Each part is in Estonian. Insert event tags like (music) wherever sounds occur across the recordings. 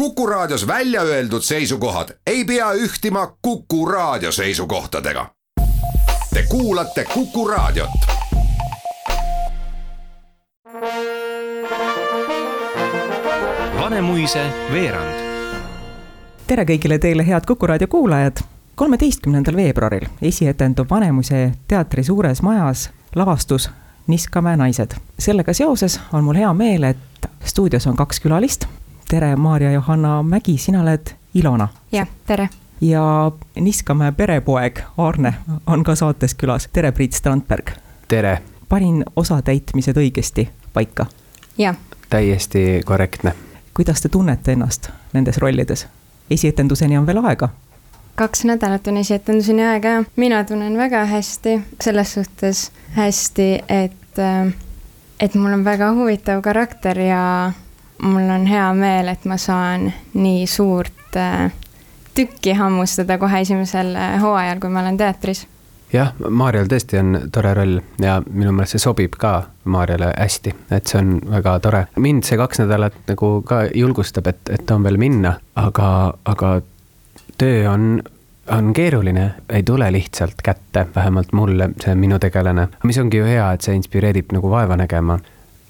Kuku Raadios välja öeldud seisukohad ei pea ühtima Kuku Raadio seisukohtadega. Te kuulate Kuku Raadiot. Vanemuise veerand. tere kõigile teile, head Kuku raadio kuulajad. kolmeteistkümnendal veebruaril esietendub Vanemuise teatri suures majas lavastus Niskamäe naised. sellega seoses on mul hea meel, et stuudios on kaks külalist. Tere, Maarja-Johanna Mägi, sina oled Ilona. jah, tere. ja Niskamäe perepoeg Aarne on ka saates külas. tere, Priit Strandberg. tere. panin osatäitmised õigesti paika? jah. täiesti korrektne. kuidas te tunnete ennast nendes rollides? esietenduseni on veel aega kaks nädalat on esietenduseni aega ja mina tunnen väga hästi, selles suhtes hästi, et, äh, et mul on väga huvitav karakter ja mul on hea meel, et ma saan nii suurt äh, tükki hammustada kohe esimesel äh, hooajal, kui ma olen teatris. jah, Maarjal tõesti on tore roll ja minu meelest see sobib ka Maarjale hästi, et see on väga tore. mind see kaks nädalat nagu ka julgustab, et, et on veel minna, aga, aga töö on, on keeruline, ei tule lihtsalt kätte, vähemalt mulle, see minu tegelane. mis ongi ju hea, et see inspireerib nagu vaeva nägema.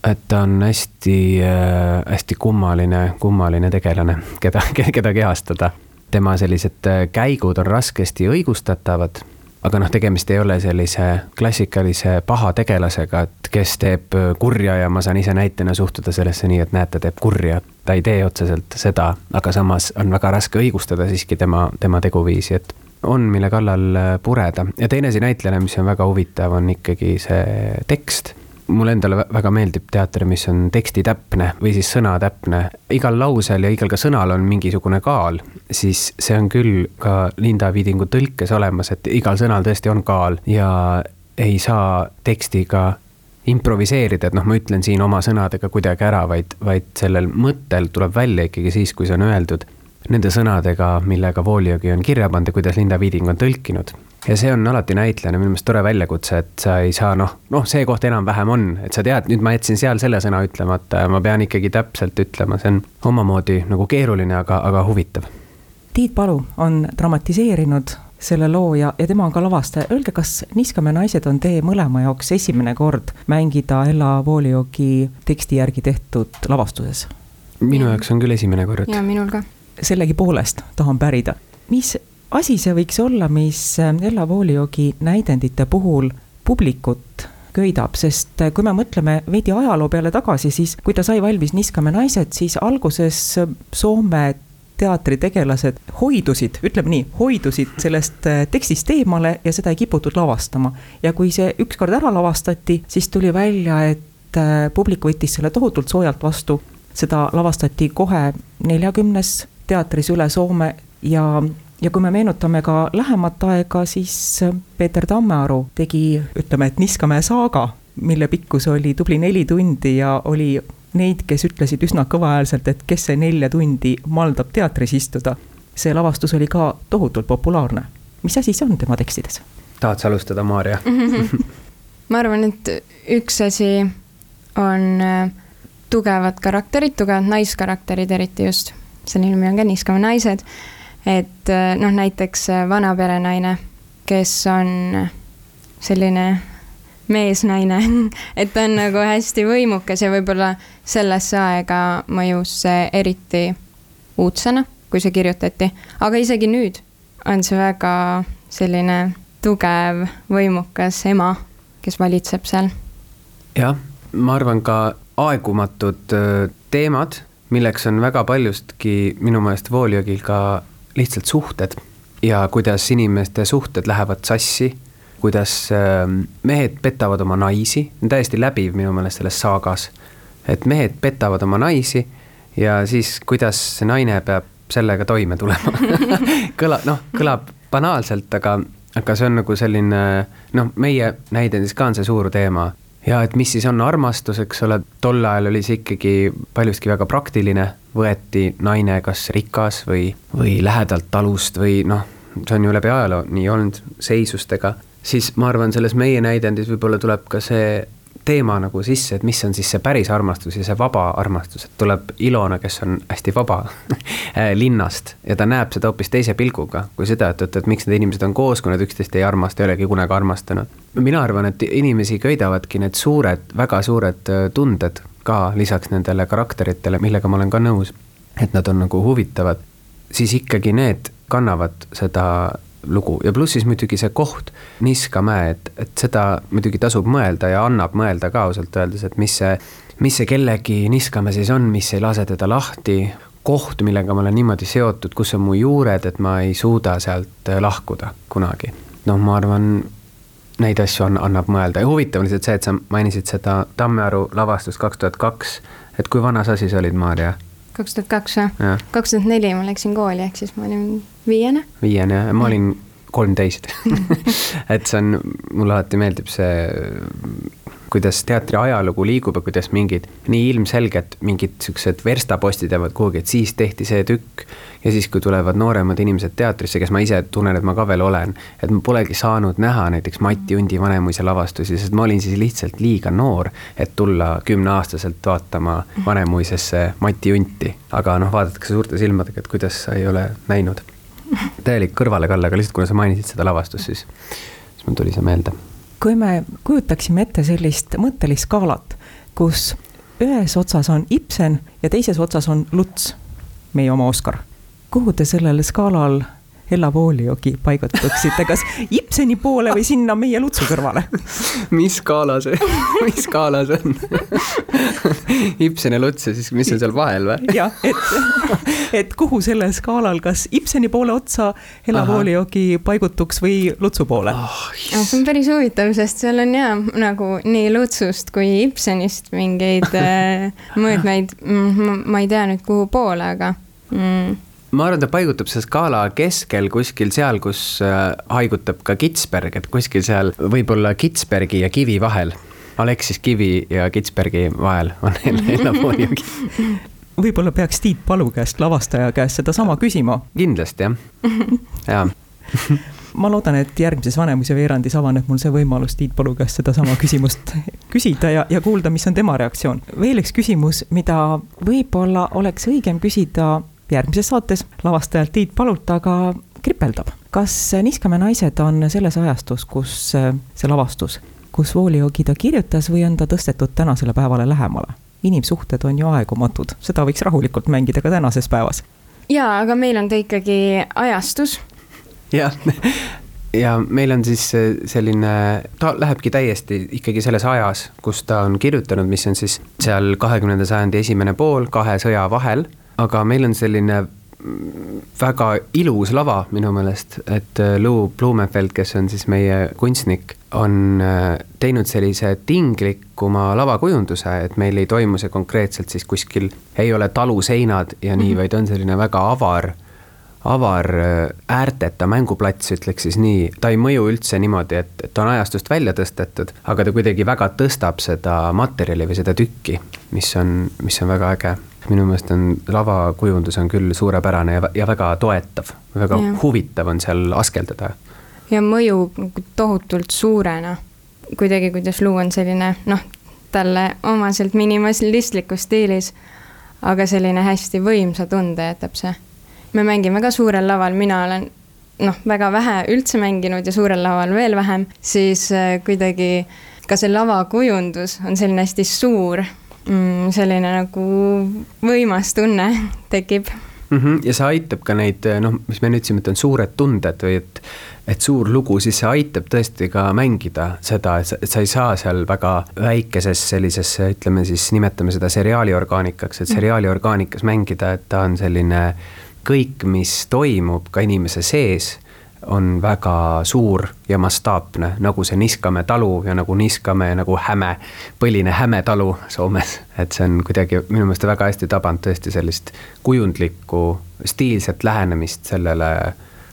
Et ta on hästi äh,, hästi kummaline, kummaline tegelane, keda, (laughs) keda kehastada. tema sellised äh, käigud on raskesti õigustatavad aga noh, tegemist ei ole sellise klassikalise paha tegelasega, et kes teeb äh, kurja ja ma saan ise näitena suhtuda sellesse nii, et näed, ta teeb kurja. ta ei tee otseselt seda, aga samas on väga raske õigustada siiski tema, tema teguviisi, et on, mille kallal äh, pureda ja teine asi näitlejana, mis on väga huvitav, on ikkagi see tekst mulle endale väga meeldib teater, mis on tekstitäpne või siis sõnatäpne. igal lausel ja igal ka sõnal on mingisugune kaal, siis see on küll ka Linda Viidingu tõlkes olemas, et igal sõnal tõesti on kaal ja ei saa tekstiga improviseerida, et noh, ma ütlen siin oma sõnadega kuidagi ära, vaid, vaid sellel mõttel tuleb välja ikkagi siis, kui see on öeldud nende sõnadega, millega Voliogi on kirja pannud ja kuidas Linda Viiding on tõlkinud ja see on alati näitlejana minu meelest tore väljakutse, et sa ei saa noh, noh, see koht enam-vähem on, et sa tead, nüüd ma jätsin seal selle sõna ütlemata ja ma pean ikkagi täpselt ütlema, see on omamoodi nagu keeruline, aga, aga huvitav. Tiit Palu on dramatiseerinud selle loo ja, ja tema on ka lavastaja, öelge, kas Niskamäe naised on teie mõlema jaoks esimene kord mängida Ella Vooliogi teksti järgi tehtud lavastuses? minu jaoks on küll esimene kord. ja minul ka. sellegipoolest tahan pärida, mis asi see võiks olla, mis äh, Ella Vooliogi näidendite puhul publikut köidab, sest äh, kui me mõtleme veidi ajaloo peale tagasi, siis kui ta sai valmis Niskamäe naised, siis alguses äh, Soome teatritegelased hoidusid, ütleme nii, hoidusid sellest tekstist eemale ja seda ei kiputud lavastama. ja kui see ükskord ära lavastati, siis tuli välja, et publik võttis selle tohutult soojalt vastu. seda lavastati kohe neljakümnes teatris üle Soome ja ja kui me meenutame ka lähemat aega, siis Peeter Tammearu tegi, ütleme, et Niskamäe saaga, mille pikkus oli tubli neli tundi ja oli neid, kes ütlesid üsna kõvahäälselt, et kes see nelja tundi maldab teatris istuda. see lavastus oli ka tohutult populaarne. mis asi see on tema tekstides? tahad sa alustada, Maarja (laughs) ma arvan, et üks asi on äh, tugevad karakterid, tugevad naiskarakterid eriti just, selle nimi on ka Niskamäe naised et äh, noh, näiteks äh, vana perenaine, kes on selline meesnaine (laughs) et ta on nagu hästi võimukas ja võib-olla sellesse aega mõjus see eriti uudsena, kui see kirjutati, aga isegi nüüd on see väga selline tugev, võimukas ema, kes valitseb seal. jah, ma arvan ka aegumatud äh, teemad, milleks on väga paljustki minu meelest Vooliogil ka lihtsalt suhted ja kuidas inimeste suhted lähevad sassi, kuidas ähm, mehed petavad oma naisi, täiesti läbiv minu meelest selles saagas. et mehed petavad oma naisi ja siis, kuidas naine peab sellega toime tulema (laughs) kõlab, noh, kõlab banaalselt, aga, aga see on nagu selline noh, meie näidendis ka on see suur teema ja et mis siis on armastus, eks ole, tol ajal oli see ikkagi paljuski väga praktiline, võeti naine kas rikas või, või lähedalt talust või noh, see on ju läbi ajaloo nii olnud seisustega, siis ma arvan, selles meie näidendis võib-olla tuleb ka see teema nagu sisse, et mis on siis see päris armastus ja see vaba armastus, et tuleb Ilona, kes on hästi vaba (laughs) linnast ja ta näeb seda hoopis teise pilguga kui seda, et, et, et miks need inimesed on koos, kui nad üksteist ei armasta, ei olegi kunagi armastanud. mina arvan, et inimesi köidavadki need suured, väga suured äh, tunded ka lisaks nendele karakteritele, millega ma olen ka nõus, et nad on nagu huvitavad, siis ikkagi need kannavad seda lugu ja pluss siis muidugi see koht, Niskamäe, et, et seda muidugi tasub mõelda ja annab mõelda ka ausalt öeldes, et mis see, mis see kellegi Niskamäe siis on, mis ei lase teda lahti, koht, millega ma olen niimoodi seotud, kus on mu juured, et ma ei suuda sealt äh, lahkuda kunagi. noh, ma arvan, neid asju on, annab mõelda ja huvitav on lihtsalt see, et sa mainisid seda Tammearu lavastust kaks tuhat kaks, et kui vana sa siis olid, Maarja? kaks tuhat kaks või? kaks tuhat neli ma läksin kooli, ehk siis ma olin viiene. viiene ma olin kolmteist (laughs) et see on, mulle alati meeldib see, kuidas teatri ajalugu liigub ja kuidas mingid nii ilmselged mingid siuksed verstapostid jäävad kuhugi, et siis tehti see tükk. ja siis, kui tulevad nooremad inimesed teatrisse, kes ma ise tunnen, et ma ka veel olen, et ma polegi saanud näha näiteks Mati Undi Vanemuise lavastusi, sest ma olin siis lihtsalt liiga noor, et tulla kümneaastaselt vaatama Vanemuisesse Mati Unti. aga noh, vaadatakse suurte silmadega, et kuidas sa ei ole näinud täielik kõrvalekalle, aga lihtsalt kuna sa mainisid seda lavastust, siis, siis mul tuli see meelde. kui me kujutaksime ette sellist mõttelist skaalat, kus ühes otsas on Ibsen ja teises otsas on Luts, meie oma Oskar, kuhu te sellel skaalal Ella Vooliogi paigutaksite, kas Ibseni poole või sinna meie Lutsu kõrvale? (laughs) mis skaala see, (laughs) mis skaala see on (laughs) Ibsen ja Luts ja siis, mis on seal vahel või? jah, et, et kuhu sellel skaalal, kas Ibseni poole otsa Ella Vooliogi paigutuks või Lutsu poole oh,? see on päris huvitav, sest seal on ja nagu nii Lutsust kui Ibsenist mingeid äh, mõõtmeid, mm, ma ei tea nüüd, kuhu poole, aga mm ma arvan, ta paigutab see skaala keskel kuskil seal, kus äh, haigutab ka Kitzberg, et kuskil seal võib-olla Kitzbergi ja Kivi vahel. Aleksis Kivi ja Kitzbergi vahel on (laughs) Ella Pooljogi võib-olla peaks Tiit Palu käest, lavastaja käest sedasama küsima. kindlasti jah, jaa (laughs) ma loodan, et järgmises Vanemuise veerandis avaneb mul see võimalus Tiit Palu käest sedasama küsimust (laughs) küsida ja, ja kuulda, mis on tema reaktsioon. veel üks küsimus, mida võib-olla oleks õigem küsida järgmises saates lavastajalt Tiit Palut aga kripeldab. kas Niskamäe naised on selles ajastus, kus äh, see lavastus, kus Vooliogi ta kirjutas või on ta tõstetud tänasele päevale lähemale? inimsuhted on ju aegumatud, seda võiks rahulikult mängida ka tänases päevas. jaa, aga meil on ta ikkagi ajastus. jah ja meil on siis äh, selline, ta lähebki täiesti ikkagi selles ajas, kus ta on kirjutanud, mis on siis seal kahekümnenda sajandi esimene pool kahe sõja vahel aga meil on selline väga ilus lava minu meelest, et äh, Lou Blumenfeld, kes on siis meie kunstnik, on äh, teinud sellise tinglikuma lavakujunduse, et meil ei toimu see konkreetselt siis kuskil, ei ole taluseinad ja nii mm, -hmm. vaid on selline väga avar, avar äh, äärteta mänguplats, ütleks siis nii. ta ei mõju üldse niimoodi, et, ta on ajastust välja tõstetud, aga ta kuidagi väga tõstab seda materjali või seda tükki, mis on, mis on väga äge minu meelest on lavakujundus on küll suurepärane ja, ja väga toetav, väga ja. huvitav on seal askeldada. ja nagu tohutult suurena. kuidagi, kuidas luu on selline noh, talle omaselt minimalistlikus stiilis, aga selline hästi võimsa tunde jätab see. Me mängime ka suurel laval, mina olen noh, väga vähe üldse mänginud ja suurel laval veel vähem, siis äh, kuidagi ka see lavakujundus on selline hästi suur mm, selline nagu võimas tunne (laughs) tekib mm. -hmm. ja see aitab ka neid, noh, mis me nüüd et on suured tunded või et, et suur lugu, siis see aitab tõesti ka mängida seda, et sa, et sa ei saa seal väga väikeses sellises, ütleme siis, nimetame seda seriaali orgaanikaks, et mhm. seriaali orgaanikas mängida, et ta on selline kõik, mis toimub ka inimese sees on väga suur ja mastaapne, nagu see Niskamäe talu ja nagu Niskamäe nagu Häme, põline Häme talu Soomes. et see on kuidagi minu meelest väga hästi tabanud tõesti sellist kujundlikku, stiilset lähenemist sellele,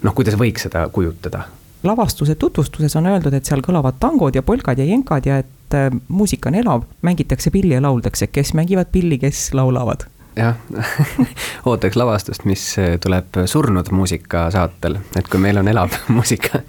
noh, kuidas võiks seda kujutada. lavastuse tutvustuses on öeldud, et seal kõlavad tangod ja polkad ja jenkad ja et äh, muusika on elav, mängitakse pilli ja lauldakse, kes mängivad pilli, kes laulavad jah (laughs) ootaks lavastust, mis tuleb surnud muusika saatel, et kui meil on elav (laughs) muusika,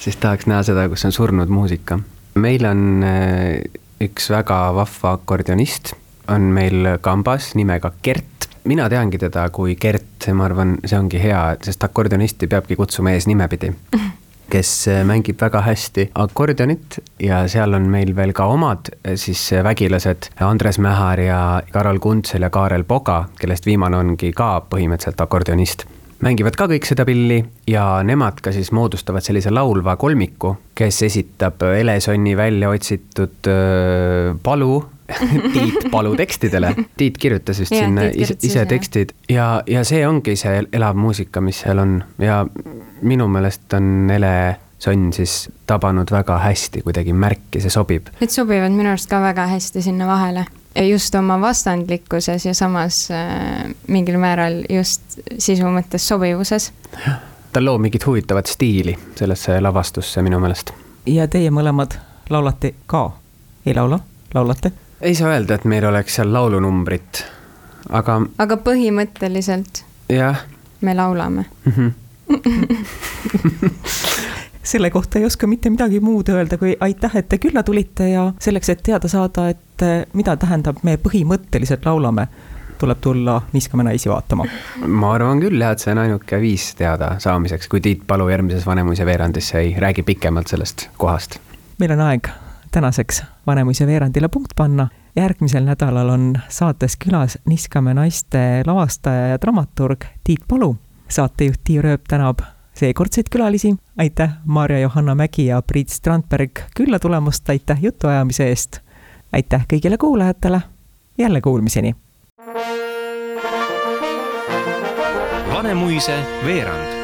siis tahaks näha seda, kus on surnud muusika. meil on äh, üks väga vahva akordionist on meil kambas nimega Gert. mina teangi teda kui Gert, ma arvan, see ongi hea, sest akordionisti peabki kutsuma eesnimepidi (laughs) kes mängib väga hästi akordionit ja seal on meil veel ka omad siis vägilased Andres Mähar ja Karol Kuntsel ja Kaarel Poga, kellest viimane ongi ka põhimõtteliselt akordionist mängivad ka kõik seda pilli ja nemad ka siis moodustavad sellise laulva kolmiku, kes esitab Elesonni välja otsitud äh, palu (laughs) Tiit Palu tekstidele. Tiit kirjutas vist yeah, sinna ise, ise tekstid ja, ja see ongi see elav muusika, mis seal on ja minu meelest on Ele Sonn siis tabanud väga hästi kuidagi märki, see sobib. Need sobivad minu arust ka väga hästi sinna vahele just oma vastandlikkuses ja samas äh, mingil määral just sisu mõttes sobivuses. ta loob mingit huvitavat stiili sellesse lavastusse minu meelest. ja teie mõlemad laulate ka, ei laula, laulate? Ei saa öelda, et meil oleks seal laulunumbrit, aga. aga põhimõtteliselt. jah. me laulame mm. -hmm. (laughs) selle kohta ei oska mitte midagi muud öelda, kui aitäh, et te külla tulite ja selleks, et teada saada, et eh, mida tähendab, me põhimõtteliselt laulame, tuleb tulla Niiskame naisi vaatama. ma arvan küll jah, et see on ainuke viis teada saamiseks, kui Tiit Palu järgmises Vanemuise veerandisse ei räägi pikemalt sellest kohast. meil on aeg tänaseks Vanemuise veerandile punkt panna. järgmisel nädalal on saates külas Niiskame naiste lavastaja ja dramaturg Tiit Palu. saatejuht Tiia Rööp tänab seekordseid külalisi, aitäh, Maarja-Johanna Mägi ja Priit Strandberg külla tulemast, aitäh jutuajamise eest. aitäh kõigile kuulajatele, jälle kuulmiseni. Vanemuise veerand